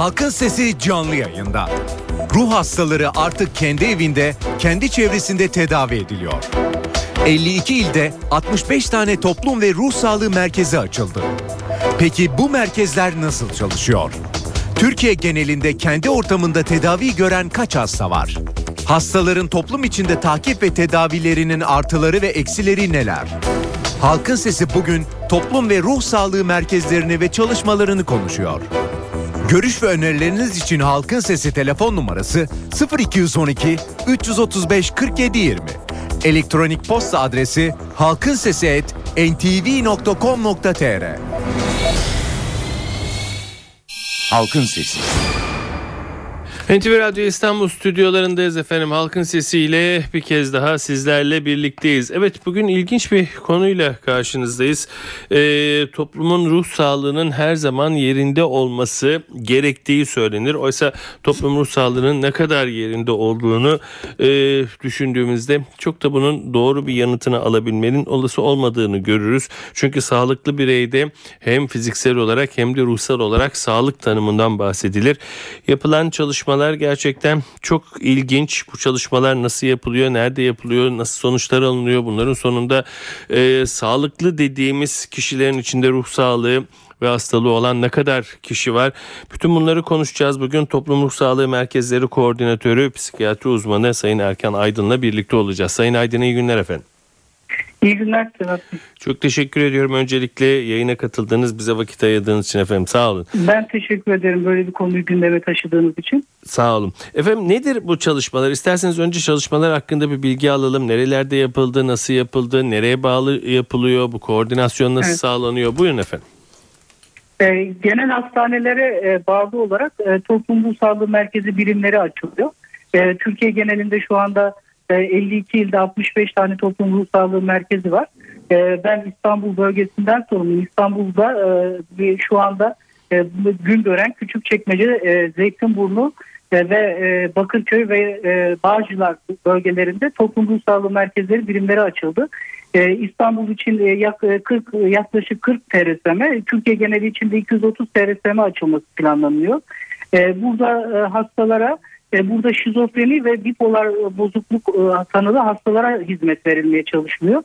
Halkın Sesi canlı yayında. Ruh hastaları artık kendi evinde, kendi çevresinde tedavi ediliyor. 52 ilde 65 tane toplum ve ruh sağlığı merkezi açıldı. Peki bu merkezler nasıl çalışıyor? Türkiye genelinde kendi ortamında tedavi gören kaç hasta var? Hastaların toplum içinde takip ve tedavilerinin artıları ve eksileri neler? Halkın Sesi bugün toplum ve ruh sağlığı merkezlerini ve çalışmalarını konuşuyor. Görüş ve önerileriniz için Halkın Sesi telefon numarası 0212 335 47 20. Elektronik posta adresi halkinsesi@ntv.com.tr. Halkın Sesi. NTV Radyo İstanbul stüdyolarındayız efendim. Halkın sesiyle bir kez daha sizlerle birlikteyiz. Evet bugün ilginç bir konuyla karşınızdayız. Ee, toplumun ruh sağlığının her zaman yerinde olması gerektiği söylenir. Oysa toplum ruh sağlığının ne kadar yerinde olduğunu e, düşündüğümüzde çok da bunun doğru bir yanıtını alabilmenin olası olmadığını görürüz. Çünkü sağlıklı bireyde hem fiziksel olarak hem de ruhsal olarak sağlık tanımından bahsedilir. Yapılan çalışmalar çalışmalar gerçekten çok ilginç. Bu çalışmalar nasıl yapılıyor, nerede yapılıyor, nasıl sonuçlar alınıyor? Bunların sonunda e, sağlıklı dediğimiz kişilerin içinde ruh sağlığı ve hastalığı olan ne kadar kişi var? Bütün bunları konuşacağız. Bugün Toplum Ruh Sağlığı Merkezleri Koordinatörü, psikiyatri uzmanı Sayın Erkan Aydın'la birlikte olacağız. Sayın Aydın iyi günler efendim. İyi günler Sedat Çok teşekkür ediyorum öncelikle yayına katıldığınız bize vakit ayırdığınız için efendim sağ olun. Ben teşekkür ederim böyle bir konuyu gündeme taşıdığınız için. Sağ olun. Efendim nedir bu çalışmalar? İsterseniz önce çalışmalar hakkında bir bilgi alalım. Nerelerde yapıldı, nasıl yapıldı, nereye bağlı yapılıyor, bu koordinasyon nasıl evet. sağlanıyor? Buyurun efendim. E, genel hastanelere e, bağlı olarak e, toplum sağlığı merkezi birimleri açılıyor. E, Türkiye genelinde şu anda 52 ilde 65 tane toplum ruh sağlığı merkezi var. Ee, ben İstanbul bölgesinden sorumluyum. İstanbul'da e, şu anda e, Güngören, Küçükçekmece, e, Zeytinburnu ve Bakırköy ve Bağcılar bölgelerinde toplum ruh sağlığı merkezleri birimleri açıldı. İstanbul için yak, 40, yaklaşık 40 TRSM, Türkiye geneli için de 230 TRSM açılması planlanıyor. Burada hastalara e, burada şizofreni ve bipolar e, bozukluk e, tanılı hastalara hizmet verilmeye çalışılıyor.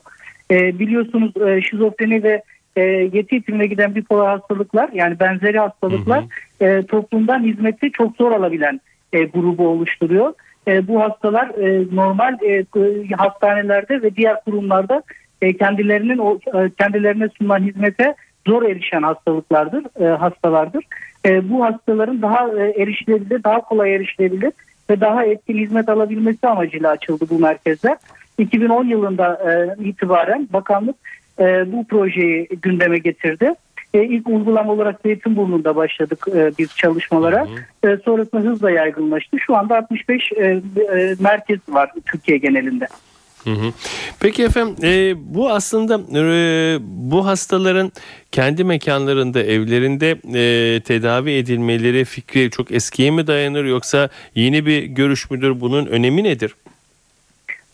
Biliyorsunuz şizofreni ve yeti ipimine giden bipolar hastalıklar yani benzeri hastalıklar hı hı. toplumdan hizmeti çok zor alabilen grubu oluşturuyor. Bu hastalar normal hastanelerde ve diğer kurumlarda kendilerinin kendilerine sunulan hizmete zor erişen hastalıklardır, hastalardır. E, bu hastaların daha e, erişilebilir, daha kolay erişilebilir ve daha etkin hizmet alabilmesi amacıyla açıldı bu merkezler. 2010 yılında e, itibaren bakanlık bu projeyi gündeme getirdi. İlk uygulama olarak Zeytinburnu'nda başladık biz çalışmalara. Hı hı. Sonrasında hızla yaygınlaştı. Şu anda 65 merkez var Türkiye genelinde. Hı hı. Peki efendim e, bu aslında e, bu hastaların kendi mekanlarında evlerinde e, tedavi edilmeleri fikri çok eskiye mi dayanır yoksa yeni bir görüş müdür bunun önemi nedir?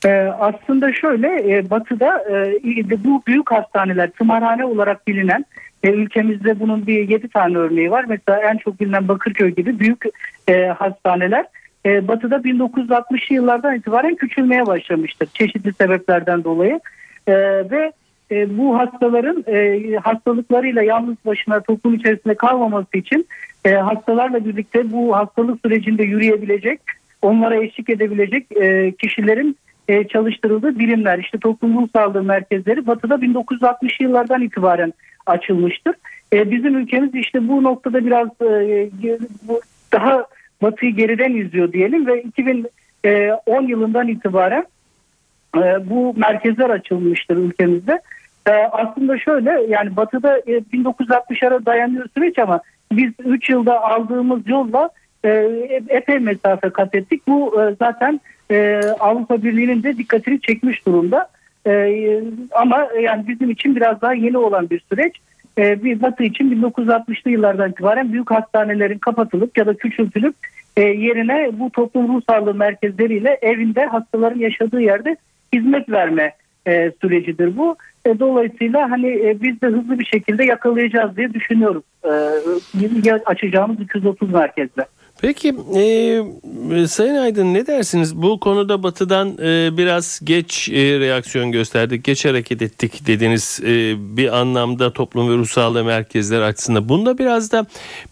E, aslında şöyle e, batıda e, bu büyük hastaneler tımarhane olarak bilinen e, ülkemizde bunun bir yedi tane örneği var. Mesela en çok bilinen Bakırköy gibi büyük e, hastaneler e, batı'da 1960'lı yıllardan itibaren küçülmeye başlamıştır çeşitli sebeplerden dolayı. E, ve e, bu hastaların e, hastalıklarıyla yalnız başına toplum içerisinde kalmaması için e, hastalarla birlikte bu hastalık sürecinde yürüyebilecek, onlara eşlik edebilecek e, kişilerin e, çalıştırıldığı birimler. İşte toplum ruh sağlığı merkezleri batıda 1960 yıllardan itibaren açılmıştır. E, bizim ülkemiz işte bu noktada biraz e, bu, daha Batı'yı geriden izliyor diyelim ve 2010 e, yılından itibaren e, bu merkezler açılmıştır ülkemizde. E, aslında şöyle yani Batı'da 1960'lara dayanıyor süreç ama biz 3 yılda aldığımız yolla epey mesafe kat ettik. Bu zaten Avrupa Birliği'nin de dikkatini çekmiş durumda. Ama yani bizim için biraz daha yeni olan bir süreç. Bir Batı için 1960'lı yıllardan itibaren büyük hastanelerin kapatılıp ya da küçültülüp e, yerine bu toplum ruh sağlığı merkezleriyle evinde hastaların yaşadığı yerde hizmet verme e, sürecidir bu. E, dolayısıyla hani biz de hızlı bir şekilde yakalayacağız diye düşünüyoruz. Açacağımız 230 merkezde. Peki e, Sayın Aydın ne dersiniz? Bu konuda Batı'dan e, biraz geç e, reaksiyon gösterdik, geç hareket ettik dediniz e, bir anlamda toplum ve ruh sağlığı merkezleri açısından. Bunda biraz da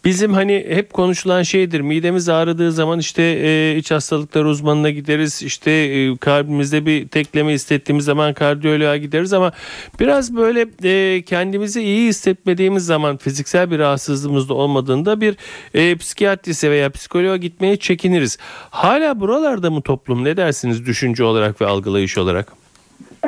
bizim hani hep konuşulan şeydir. Midemiz ağrıdığı zaman işte e, iç hastalıklar uzmanına gideriz. İşte e, kalbimizde bir tekleme hissettiğimiz zaman kardiyoloğa gideriz ama biraz böyle e, kendimizi iyi hissetmediğimiz zaman fiziksel bir rahatsızlığımız da olmadığında bir e, psikiyatriste veya psikoloğa gitmeye çekiniriz. Hala buralarda mı toplum ne dersiniz düşünce olarak ve algılayış olarak?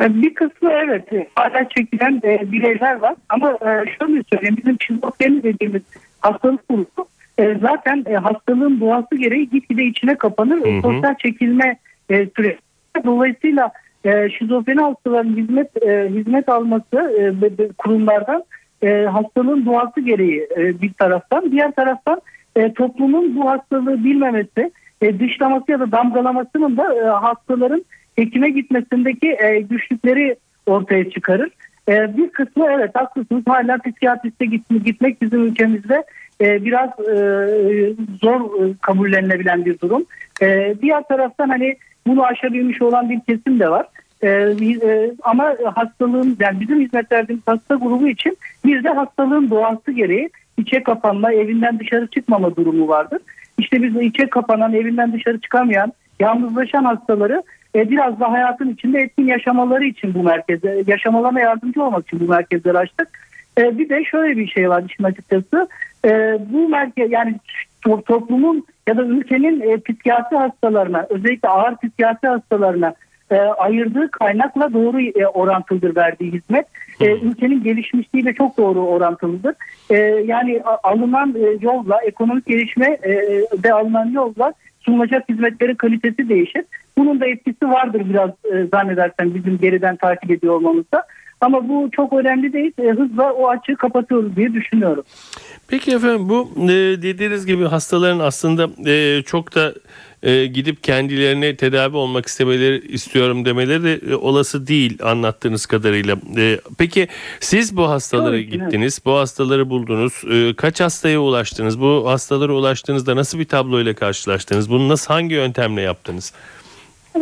E, bir kısmı evet hala çekilen e, bireyler var ama e, şöyle söyleyeyim bizim şizofreni dediğimiz hastalık grubu e, zaten e, hastalığın doğası gereği gitgide içine kapanır hı hı. sosyal çekilme e, süresi. Dolayısıyla e, şizofreni hastaların hizmet e, hizmet alması e, kurumlardan e, hastalığın doğası gereği e, bir taraftan diğer taraftan e, toplumun bu hastalığı bilmemesi, e, dışlaması ya da damgalamasının da e, hastaların hekime gitmesindeki e, güçlükleri ortaya çıkarır. E, bir kısmı evet haklısınız hala psikiyatriste gitmek, bizim ülkemizde e, biraz e, zor e, kabullenilebilen bir durum. E, diğer taraftan hani bunu aşabilmiş olan bir kesim de var. Ee, ama hastalığın yani bizim hizmet verdiğimiz hasta grubu için bir de hastalığın doğası gereği içe kapanma, evinden dışarı çıkmama durumu vardır. İşte biz içe kapanan, evinden dışarı çıkamayan, yalnızlaşan hastaları e, biraz da hayatın içinde etkin yaşamaları için bu merkeze, yaşamalarına yardımcı olmak için bu merkezleri açtık. E, bir de şöyle bir şey var işin açıkçası. E, bu merkez yani toplumun ya da ülkenin psikiyatri hastalarına, özellikle ağır psikiyatri hastalarına ayırdığı kaynakla doğru e, orantılıdır verdiği hizmet. E, ülkenin gelişmişliğiyle çok doğru orantılıdır. E, yani alınan e, yolla, ekonomik gelişme e, de alınan yolla sunulacak hizmetlerin kalitesi değişir. Bunun da etkisi vardır biraz e, zannedersem bizim geriden takip ediyor olmamızda. Ama bu çok önemli değil. E, hızla o açığı kapatıyoruz diye düşünüyorum. Peki efendim bu e, dediğiniz gibi hastaların aslında e, çok da e, gidip kendilerine tedavi olmak istemeleri istiyorum demeleri de e, olası değil anlattığınız kadarıyla. E, peki siz bu hastalara gittiniz, evet. bu hastaları buldunuz. E, kaç hastaya ulaştınız? Bu hastalara ulaştığınızda nasıl bir tabloyla karşılaştınız? Bunu nasıl hangi yöntemle yaptınız?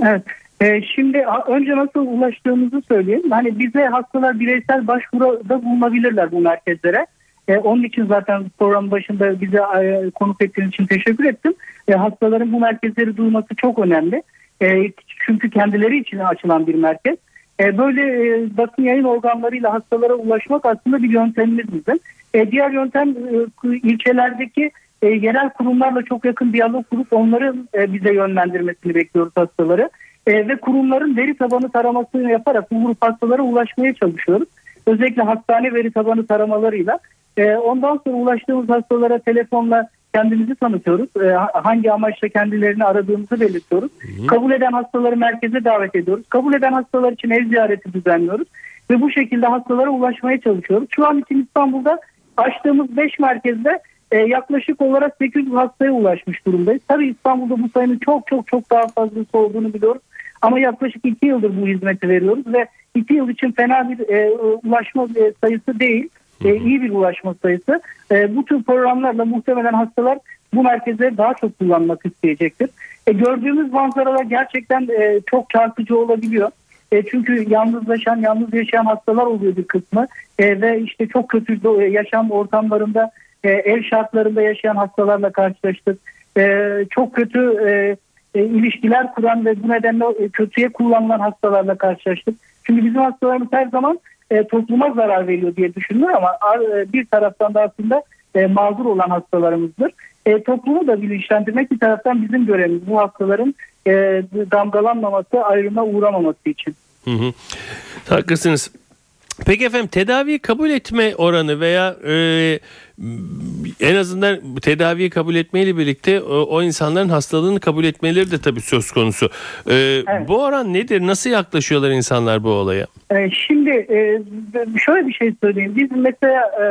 Evet. E, şimdi önce nasıl ulaştığımızı söyleyeyim. Hani bize hastalar bireysel başvuruda bulunabilirler bu merkezlere. E, onun için zaten program başında bize e, konuk ettiğiniz için teşekkür ettim. E, hastaların bu merkezleri duyması çok önemli. E, çünkü kendileri için açılan bir merkez. E, böyle e, basın yayın organlarıyla hastalara ulaşmak aslında bir yöntemimiz bizim. E, diğer yöntem e, ilçelerdeki e, yerel kurumlarla çok yakın diyalog kurup onların e, bize yönlendirmesini bekliyoruz hastaları. E, ve kurumların veri tabanı taramasını yaparak bu grup hastalara ulaşmaya çalışıyoruz. Özellikle hastane veri tabanı taramalarıyla e, ondan sonra ulaştığımız hastalara telefonla kendimizi tanıtıyoruz. E, hangi amaçla kendilerini aradığımızı belirtiyoruz. Hı hı. Kabul eden hastaları merkeze davet ediyoruz. Kabul eden hastalar için ev ziyareti düzenliyoruz. Ve bu şekilde hastalara ulaşmaya çalışıyoruz. Şu an için İstanbul'da açtığımız 5 merkezde e, yaklaşık olarak 800 hastaya ulaşmış durumdayız. Tabii İstanbul'da bu sayının çok çok çok daha fazlası olduğunu biliyoruz. Ama yaklaşık 2 yıldır bu hizmeti veriyoruz ve 2 yıl için fena bir e, ulaşma e, sayısı değil e, iyi bir ulaşma sayısı. E, bu tür programlarla muhtemelen hastalar bu merkezleri daha çok kullanmak isteyecektir. E, gördüğümüz manzaralar gerçekten e, çok çarpıcı olabiliyor. E, çünkü yalnızlaşan, yalnız yaşayan hastalar oluyor bir kısmı e, ve işte çok kötü yaşam ortamlarında, e, ev şartlarında yaşayan hastalarla karşılaştık. E, çok kötü e, e, ilişkiler kuran ve bu nedenle e, kötüye kullanılan hastalarla karşılaştık. Çünkü bizim hastalarımız her zaman e, topluma zarar veriyor diye düşünülür ama e, bir taraftan da aslında e, mağdur olan hastalarımızdır. E, toplumu da bilinçlendirmek bir taraftan bizim görevimiz. Bu hastaların e, damgalanmaması, ayrıma uğramaması için. Hı hı. Haklısınız. Peki efendim tedavi kabul etme oranı veya e, en azından tedaviyi kabul etmeyle birlikte o, o insanların hastalığını kabul etmeleri de tabii söz konusu. E, evet. Bu oran nedir? Nasıl yaklaşıyorlar insanlar bu olaya? E, şimdi e, şöyle bir şey söyleyeyim. Biz mesela e,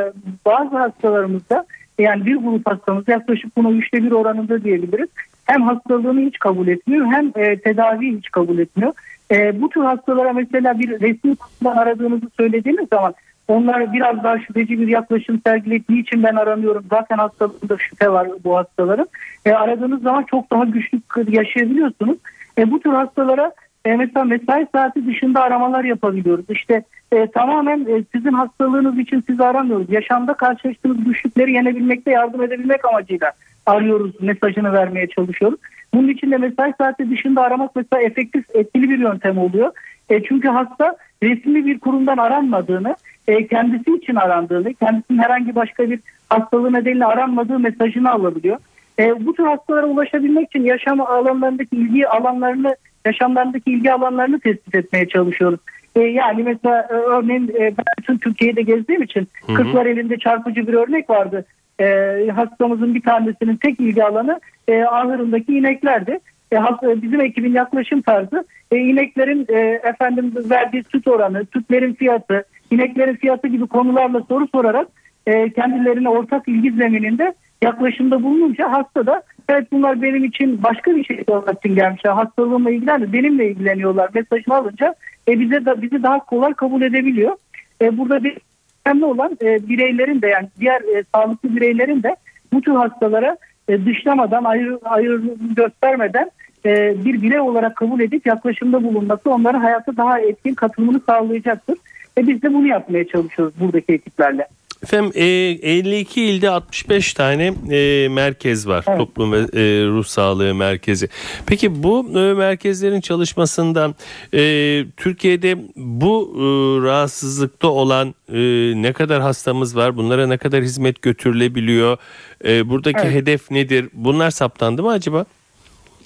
bazı hastalarımızda yani bir grup hastamız yaklaşık buna üçte bir oranında diyebiliriz. Hem hastalığını hiç kabul etmiyor hem e, tedaviyi hiç kabul etmiyor. E, bu tür hastalara mesela bir resmi kurumdan aradığınızı söylediğiniz zaman onlar biraz daha şüpheci bir yaklaşım sergileyip niçin ben aramıyorum zaten hastalığında şüphe var bu hastaların. E, aradığınız zaman çok daha güçlü yaşayabiliyorsunuz. E, bu tür hastalara e, mesela mesai saati dışında aramalar yapabiliyoruz. İşte e, tamamen e, sizin hastalığınız için sizi aramıyoruz. Yaşamda karşılaştığınız güçlükleri yenebilmekte yardım edebilmek amacıyla arıyoruz mesajını vermeye çalışıyoruz. Bunun için de mesai saati dışında aramak mesela efektif etkili bir yöntem oluyor. E, çünkü hasta resmi bir kurumdan aranmadığını, e, kendisi için arandığını, kendisinin herhangi başka bir hastalığı nedeniyle aranmadığı mesajını alabiliyor. E, bu tür hastalara ulaşabilmek için yaşam alanlarındaki ilgi alanlarını, yaşamlarındaki ilgi alanlarını tespit etmeye çalışıyoruz. E, yani mesela e, örneğin e, ben bütün Türkiye'de gezdiğim için. Kırklar elinde çarpıcı bir örnek vardı. E, hastamızın bir tanesinin tek ilgi alanı e, ahırındaki ineklerdi. E, e, bizim ekibin yaklaşım tarzı e, ineklerin e, efendim verdiği süt oranı, sütlerin fiyatı, ineklerin fiyatı gibi konularla soru sorarak e, kendilerine ortak ilgi zemininde yaklaşımda bulununca hasta da evet bunlar benim için başka bir şey olmak için gelmişler. Hastalığımla ilgilendi, benimle ilgileniyorlar mesajını alınca e, bize de, bizi daha kolay kabul edebiliyor. E, burada bir önemli olan e, bireylerin de yani diğer e, sağlıklı bireylerin de bu tür hastalara e, dışlamadan, ayır, ayır göstermeden e, bir birey olarak kabul edip yaklaşımda bulunması onların hayata daha etkin katılımını sağlayacaktır. Ve biz de bunu yapmaya çalışıyoruz buradaki ekiplerle. Efendim e, 52 ilde 65 tane e, merkez var. Evet. Toplum ve e, ruh sağlığı merkezi. Peki bu e, merkezlerin çalışmasından e, Türkiye'de bu e, rahatsızlıkta olan e, ne kadar hastamız var? Bunlara ne kadar hizmet götürülebiliyor? E, buradaki evet. hedef nedir? Bunlar saptandı mı acaba?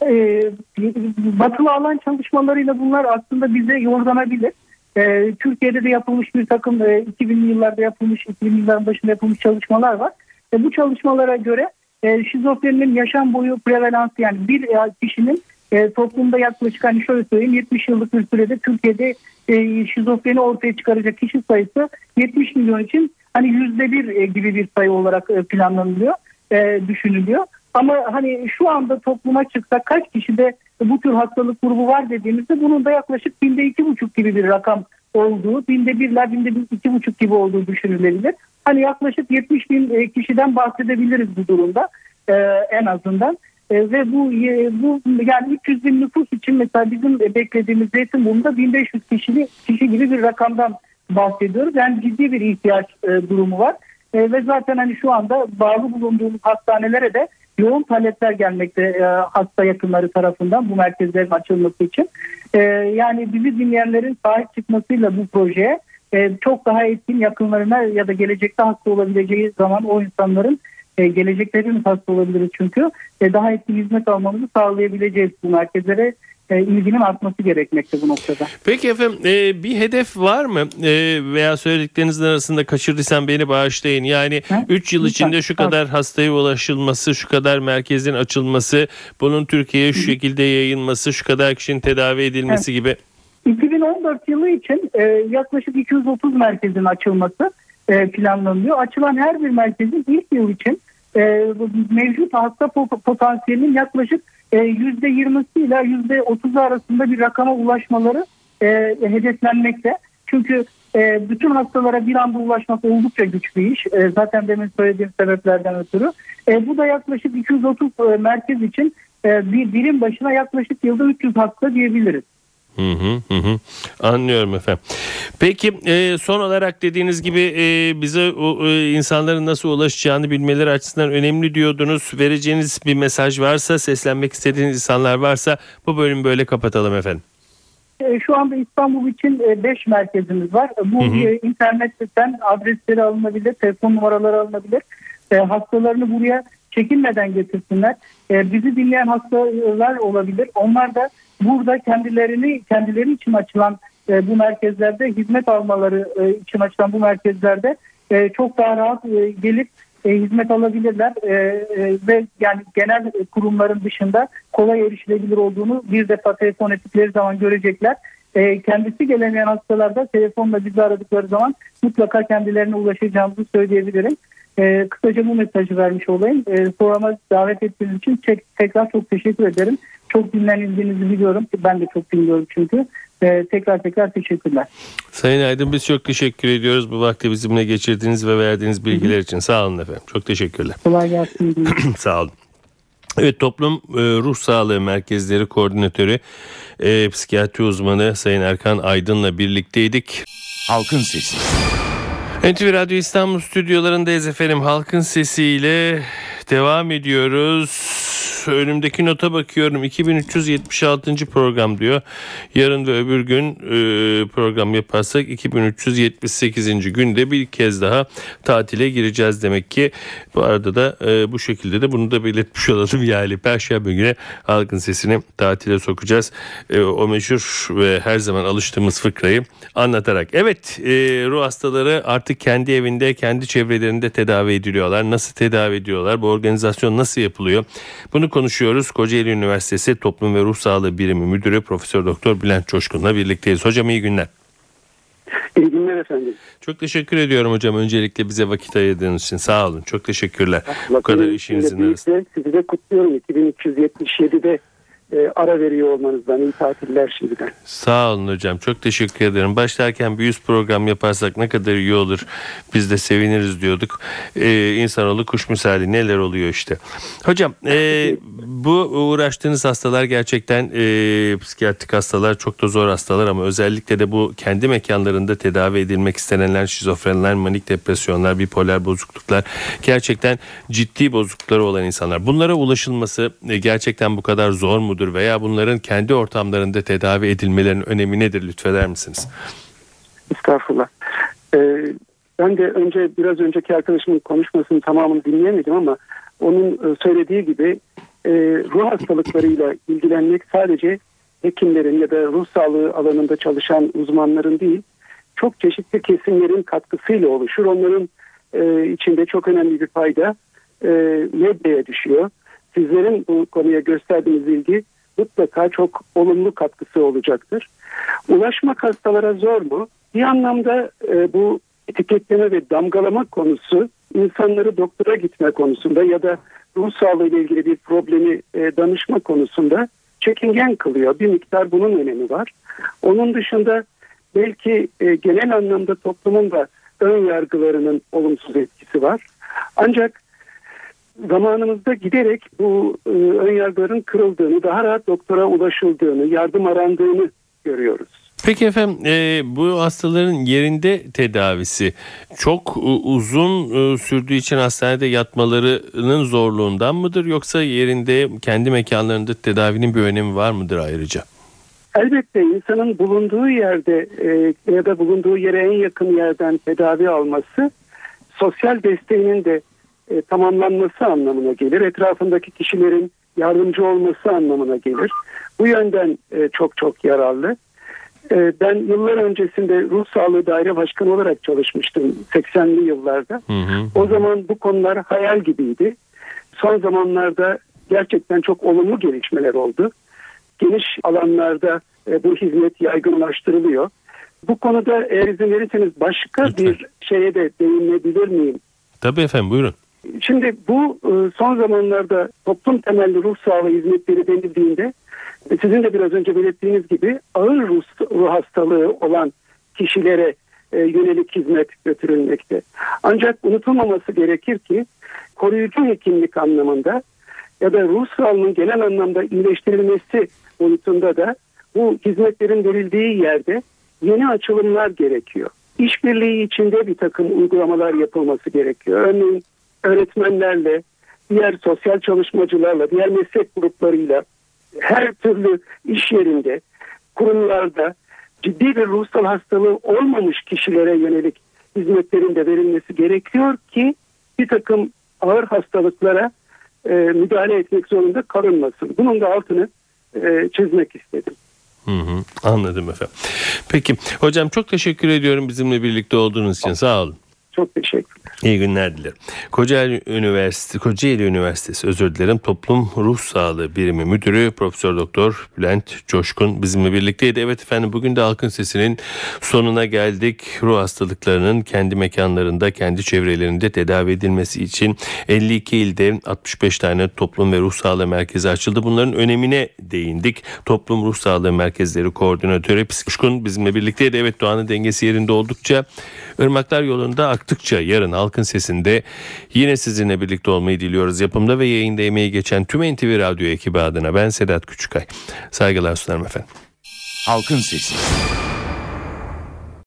E, batılı alan çalışmalarıyla bunlar aslında bize yordamabilir. E, Türkiye'de de yapılmış bir takım e, 2000'li yıllarda yapılmış, 2000'li yılların başında yapılmış çalışmalar var. E, bu çalışmalara göre e, şizofreninin yaşam boyu prevalansı yani bir e, kişinin e, toplumda yaklaşık hani şöyle söyleyeyim 70 yıllık bir sürede Türkiye'de e, şizofreni ortaya çıkaracak kişi sayısı 70 milyon için hani yüzde bir e, gibi bir sayı olarak e, planlanılıyor, e, düşünülüyor. Ama hani şu anda topluma çıksa kaç kişide bu tür hastalık grubu var dediğimizde bunun da yaklaşık binde iki buçuk gibi bir rakam olduğu, binde birler binde iki buçuk gibi olduğu düşünülebilir. Hani yaklaşık 70 bin e, kişiden bahsedebiliriz bu durumda e, en azından. E, ve bu bu yani 300 bin nüfus için mesela bizim beklediğimiz Zeytinburnu'nda 1500 kişi, kişi gibi bir rakamdan bahsediyoruz. Yani ciddi bir ihtiyaç durumu var. Ve zaten hani şu anda bağlı bulunduğumuz hastanelere de yoğun talepler gelmekte e, hasta yakınları tarafından bu merkezlerin açılması için. E, yani bizi dinleyenlerin sahip çıkmasıyla bu projeye e, çok daha etkin yakınlarına ya da gelecekte hasta olabileceği zaman o insanların e, gelecekte hepimiz hasta olabiliriz çünkü e, daha etkin hizmet almamızı sağlayabileceğiz bu merkezlere e, ilginin artması gerekmekte bu noktada. Peki efendim e, bir hedef var mı e, veya söylediklerinizin arasında kaçırdıysam beni bağışlayın. Yani 3 yıl içinde şu kadar hastaya ulaşılması, şu kadar merkezin açılması, bunun Türkiye'ye şu şekilde yayılması, şu kadar kişinin tedavi edilmesi evet. gibi. 2014 yılı için e, yaklaşık 230 merkezin açılması e, planlanıyor. Açılan her bir merkezin ilk yıl için e, mevcut hasta potansiyelinin yaklaşık %20'si e, ile %30'u arasında bir rakama ulaşmaları e, hedeflenmekte. Çünkü e, bütün hastalara bir anda ulaşmak oldukça güç bir iş. E, zaten demin söylediğim sebeplerden ötürü. E, bu da yaklaşık 230 e, merkez için e, bir birim başına yaklaşık yılda 300 hasta diyebiliriz. Hı hı hı. Anlıyorum efendim. Peki e, son olarak dediğiniz gibi e, bize o, e, insanların nasıl ulaşacağını bilmeleri açısından önemli diyordunuz. Vereceğiniz bir mesaj varsa, seslenmek istediğiniz insanlar varsa bu bölümü böyle kapatalım efendim. E, şu anda İstanbul için 5 e, merkezimiz var. Bu hı hı. E, internetten adresleri alınabilir, telefon numaraları alınabilir. E, hastalarını buraya çekinmeden getirsinler. E, bizi dinleyen hastalar olabilir. Onlar da burada kendilerini kendileri için açılan e, bu merkezlerde hizmet almaları e, için açılan bu merkezlerde e, çok daha rahat e, gelip e, hizmet alabilirler e, e, ve yani genel kurumların dışında kolay erişilebilir olduğunu bir defa telefon ettikleri zaman görecekler. E, kendisi gelemeyen hastalarda telefonla bizi aradıkları zaman mutlaka kendilerine ulaşacağımızı söyleyebilirim. E, kısaca bu mesajı vermiş olayım. E, programa davet ettiğiniz için tekrar çok teşekkür ederim. Çok dinlenildiğinizi biliyorum. Ben de çok dinliyorum çünkü. E, tekrar tekrar teşekkürler. Sayın Aydın biz çok teşekkür ediyoruz bu vakti bizimle geçirdiğiniz ve verdiğiniz bilgiler için. Sağ olun efendim. Çok teşekkürler. Kolay gelsin. Sağ olun. Evet Toplum e, Ruh Sağlığı Merkezleri Koordinatörü e, Psikiyatri uzmanı Sayın Erkan Aydın'la birlikteydik. Halkın Sesi. NTV Radyo İstanbul stüdyolarındayız efendim. Halkın sesiyle devam ediyoruz. Önümdeki nota bakıyorum 2376. program diyor. Yarın ve öbür gün e, program yaparsak 2378. günde bir kez daha tatile gireceğiz demek ki. Bu arada da e, bu şekilde de bunu da belirtmiş olalım. Yani Perşembe günü halkın sesini tatile sokacağız. E, o meşhur ve her zaman alıştığımız fıkrayı anlatarak. Evet e, ruh hastaları artık kendi evinde kendi çevrelerinde tedavi ediliyorlar. Nasıl tedavi ediyorlar? Bu organizasyon nasıl yapılıyor? Bunu konuşuyoruz. Kocaeli Üniversitesi Toplum ve Ruh Sağlığı Birimi Müdürü Profesör Doktor Bülent Coşkun'la birlikteyiz. Hocam iyi günler. İyi günler efendim. Çok teşekkür ediyorum hocam öncelikle bize vakit ayırdığınız için. Sağ olun. Çok teşekkürler. Bu kadar işinizin arasında. Sizi de kutluyorum. 2377'de e, ara veriyor olmanızdan. iyi tatiller şimdiden. Sağ olun hocam. Çok teşekkür ederim. Başlarken bir yüz program yaparsak ne kadar iyi olur. Biz de seviniriz diyorduk. Ee, insanoğlu kuş misali neler oluyor işte. Hocam e, bu uğraştığınız hastalar gerçekten e, psikiyatrik hastalar çok da zor hastalar ama özellikle de bu kendi mekanlarında tedavi edilmek istenenler şizofrenler, manik depresyonlar, bipolar bozukluklar gerçekten ciddi bozuklukları olan insanlar. Bunlara ulaşılması e, gerçekten bu kadar zor mudur veya bunların kendi ortamlarında tedavi edilmelerinin önemi nedir lütfeder misiniz? Estağfurullah. E, ben de önce biraz önceki arkadaşımın konuşmasının tamamını dinleyemedim ama onun e, söylediği gibi e, ruh hastalıklarıyla ilgilenmek sadece hekimlerin ya da ruh sağlığı alanında çalışan uzmanların değil çok çeşitli kesimlerin katkısıyla oluşur. Onların e, içinde çok önemli bir payda e, medyaya düşüyor. Sizlerin bu konuya gösterdiğiniz ilgi mutlaka çok olumlu katkısı olacaktır. Ulaşmak hastalara zor mu? Bir anlamda e, bu etiketleme ve damgalama konusu insanları doktora gitme konusunda ya da ruh sağlığı ile ilgili bir problemi e, danışma konusunda çekingen kılıyor. Bir miktar bunun önemi var. Onun dışında belki e, genel anlamda toplumun da ön yargılarının olumsuz etkisi var. Ancak zamanımızda giderek bu e, ön yargıların kırıldığını, daha rahat doktora ulaşıldığını, yardım arandığını görüyoruz. Peki efendim e, bu hastaların yerinde tedavisi çok e, uzun e, sürdüğü için hastanede yatmalarının zorluğundan mıdır yoksa yerinde kendi mekanlarında tedavinin bir önemi var mıdır ayrıca? Elbette insanın bulunduğu yerde e, ya da bulunduğu yere en yakın yerden tedavi alması sosyal desteğinin de e, tamamlanması anlamına gelir. Etrafındaki kişilerin yardımcı olması anlamına gelir. Bu yönden e, çok çok yararlı. E, ben yıllar öncesinde Ruh Sağlığı Daire Başkanı olarak çalışmıştım 80'li yıllarda. Hı hı. O zaman bu konular hayal gibiydi. Son zamanlarda gerçekten çok olumlu gelişmeler oldu. Geniş alanlarda e, bu hizmet yaygınlaştırılıyor. Bu konuda eğer izin verirseniz başka Lütfen. bir şeye de değinebilir miyim? Tabii efendim buyurun. Şimdi bu e, son zamanlarda toplum temelli ruh sağlığı hizmetleri denildiğinde e, sizin de biraz önce belirttiğiniz gibi ağır ruh, ruh hastalığı olan kişilere e, yönelik hizmet götürülmekte. Ancak unutulmaması gerekir ki koruyucu hekimlik anlamında ya da ruh sağlığının genel anlamda iyileştirilmesi boyutunda da bu hizmetlerin verildiği yerde yeni açılımlar gerekiyor. İşbirliği içinde bir takım uygulamalar yapılması gerekiyor. Örneğin öğretmenlerle, diğer sosyal çalışmacılarla, diğer meslek gruplarıyla her türlü iş yerinde, kurumlarda ciddi bir ruhsal hastalığı olmamış kişilere yönelik hizmetlerin de verilmesi gerekiyor ki bir takım ağır hastalıklara e, müdahale etmek zorunda kalınmasın. Bunun da altını e, çizmek istedim. Hı hı, anladım efendim. Peki hocam çok teşekkür ediyorum bizimle birlikte olduğunuz için sağ olun. Çok teşekkürler. İyi günler dilerim. Kocaeli Üniversitesi, Kocaeli Üniversitesi özür dilerim Toplum Ruh Sağlığı Birimi Müdürü Profesör Doktor Bülent Coşkun bizimle birlikteydi. Evet efendim bugün de Halkın Sesi'nin sonuna geldik. Ruh hastalıklarının kendi mekanlarında, kendi çevrelerinde tedavi edilmesi için 52 ilde 65 tane toplum ve ruh sağlığı merkezi açıldı. Bunların önemine değindik. Toplum Ruh Sağlığı Merkezleri Koordinatörü Psikuşkun bizimle birlikteydi. Evet doğanın dengesi yerinde oldukça Irmaklar yolunda aktıkça yarın halkın sesinde yine sizinle birlikte olmayı diliyoruz. Yapımda ve yayında emeği geçen tüm NTV Radyo ekibi adına ben Sedat Küçükay. Saygılar sunarım efendim. Halkın Sesi.